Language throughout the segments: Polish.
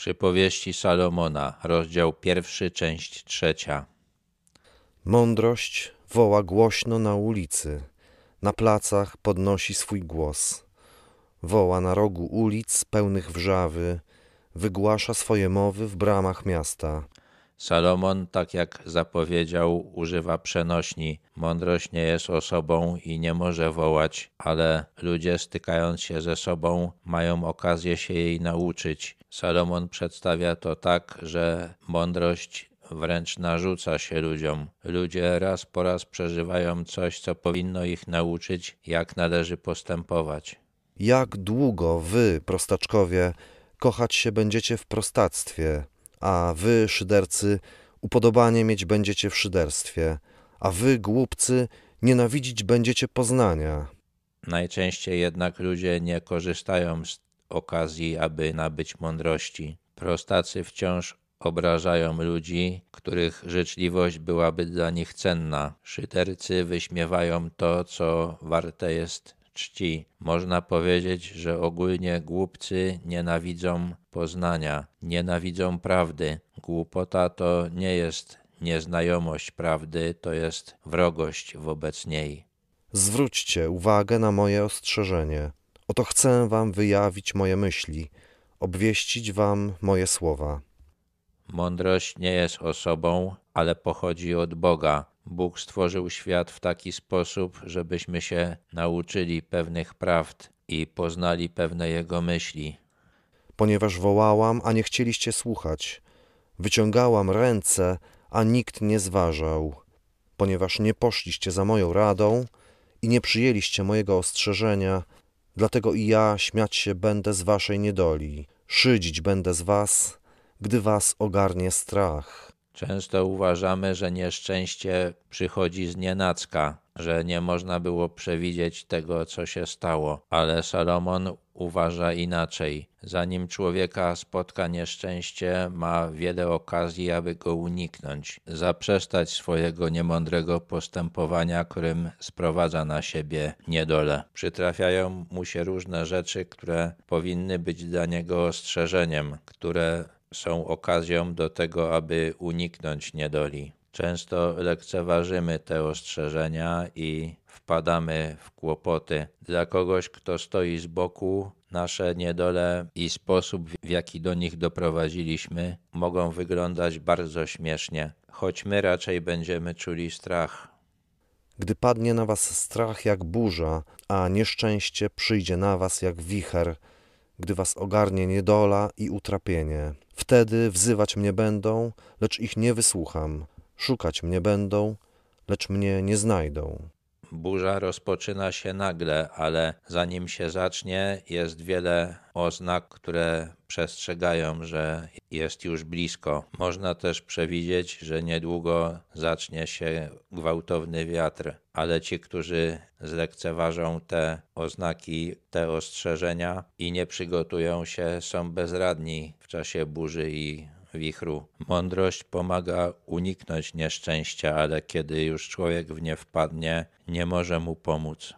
Przypowieści Salomona, rozdział pierwszy, część trzecia. Mądrość woła głośno na ulicy, na placach podnosi swój głos. Woła na rogu ulic pełnych wrzawy, wygłasza swoje mowy w bramach miasta. Salomon, tak jak zapowiedział, używa przenośni. Mądrość nie jest osobą i nie może wołać, ale ludzie stykając się ze sobą mają okazję się jej nauczyć. Salomon przedstawia to tak, że mądrość wręcz narzuca się ludziom. Ludzie raz po raz przeżywają coś, co powinno ich nauczyć, jak należy postępować. Jak długo wy, prostaczkowie, kochać się będziecie w prostactwie, a wy, szydercy, upodobanie mieć będziecie w szyderstwie, a wy, głupcy, nienawidzić będziecie poznania. Najczęściej jednak ludzie nie korzystają z okazji, aby nabyć mądrości. Prostacy wciąż obrażają ludzi, których życzliwość byłaby dla nich cenna. Szydercy wyśmiewają to, co warte jest czci. Można powiedzieć, że ogólnie głupcy nienawidzą poznania, nienawidzą prawdy. Głupota to nie jest nieznajomość prawdy, to jest wrogość wobec niej. Zwróćcie uwagę na moje ostrzeżenie. Oto chcę wam wyjawić moje myśli, obwieścić wam moje słowa. Mądrość nie jest osobą, ale pochodzi od Boga. Bóg stworzył świat w taki sposób, żebyśmy się nauczyli pewnych prawd i poznali pewne Jego myśli. Ponieważ wołałam, a nie chcieliście słuchać, wyciągałam ręce, a nikt nie zważał. Ponieważ nie poszliście za moją radą i nie przyjęliście mojego ostrzeżenia, dlatego i ja śmiać się będę z waszej niedoli, szydzić będę z was, gdy was ogarnie strach. Często uważamy, że nieszczęście przychodzi z nienacka, że nie można było przewidzieć tego, co się stało, ale Salomon uważa inaczej. Zanim człowieka spotka nieszczęście, ma wiele okazji, aby go uniknąć, zaprzestać swojego niemądrego postępowania, którym sprowadza na siebie niedolę. Przytrafiają mu się różne rzeczy, które powinny być dla niego ostrzeżeniem, które są okazją do tego, aby uniknąć niedoli. Często lekceważymy te ostrzeżenia i wpadamy w kłopoty. Dla kogoś, kto stoi z boku, nasze niedole i sposób, w jaki do nich doprowadziliśmy, mogą wyglądać bardzo śmiesznie, choć my raczej będziemy czuli strach. Gdy padnie na was strach jak burza, a nieszczęście przyjdzie na was jak wicher, gdy was ogarnie niedola i utrapienie. Wtedy wzywać mnie będą, lecz ich nie wysłucham. Szukać mnie będą, lecz mnie nie znajdą. Burza rozpoczyna się nagle, ale zanim się zacznie, jest wiele oznak, które przestrzegają, że jest już blisko. Można też przewidzieć, że niedługo zacznie się gwałtowny wiatr, ale ci, którzy zlekceważą te oznaki, te ostrzeżenia i nie przygotują się, są bezradni w czasie burzy i wichru. Mądrość pomaga uniknąć nieszczęścia, ale kiedy już człowiek w nie wpadnie, nie może mu pomóc.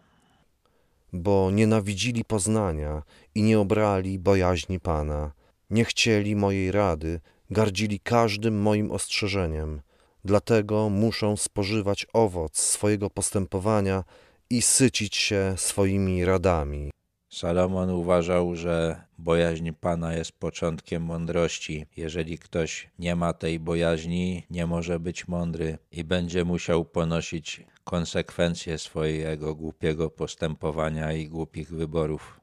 Bo nienawidzili poznania i nie obrali bojaźni Pana. Nie chcieli mojej rady, gardzili każdym moim ostrzeżeniem. Dlatego muszą spożywać owoc swojego postępowania i sycić się swoimi radami. Salomon uważał, że bojaźń Pana jest początkiem mądrości. Jeżeli ktoś nie ma tej bojaźni, nie może być mądry i będzie musiał ponosić konsekwencje swojego głupiego postępowania i głupich wyborów.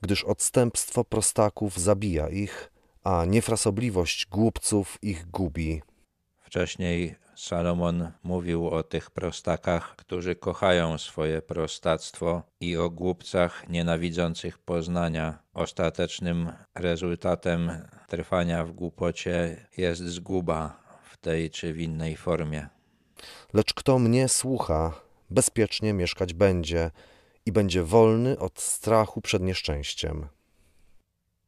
Gdyż odstępstwo prostaków zabija ich, a niefrasobliwość głupców ich gubi. Wcześniej Salomon mówił o tych prostakach, którzy kochają swoje prostactwo i o głupcach nienawidzących poznania. Ostatecznym rezultatem trwania w głupocie jest zguba w tej czy w innej formie. Lecz kto mnie słucha, bezpiecznie mieszkać będzie i będzie wolny od strachu przed nieszczęściem.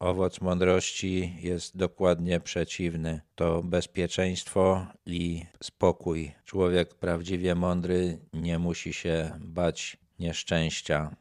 Owoc mądrości jest dokładnie przeciwny. To bezpieczeństwo i spokój. Człowiek prawdziwie mądry nie musi się bać nieszczęścia.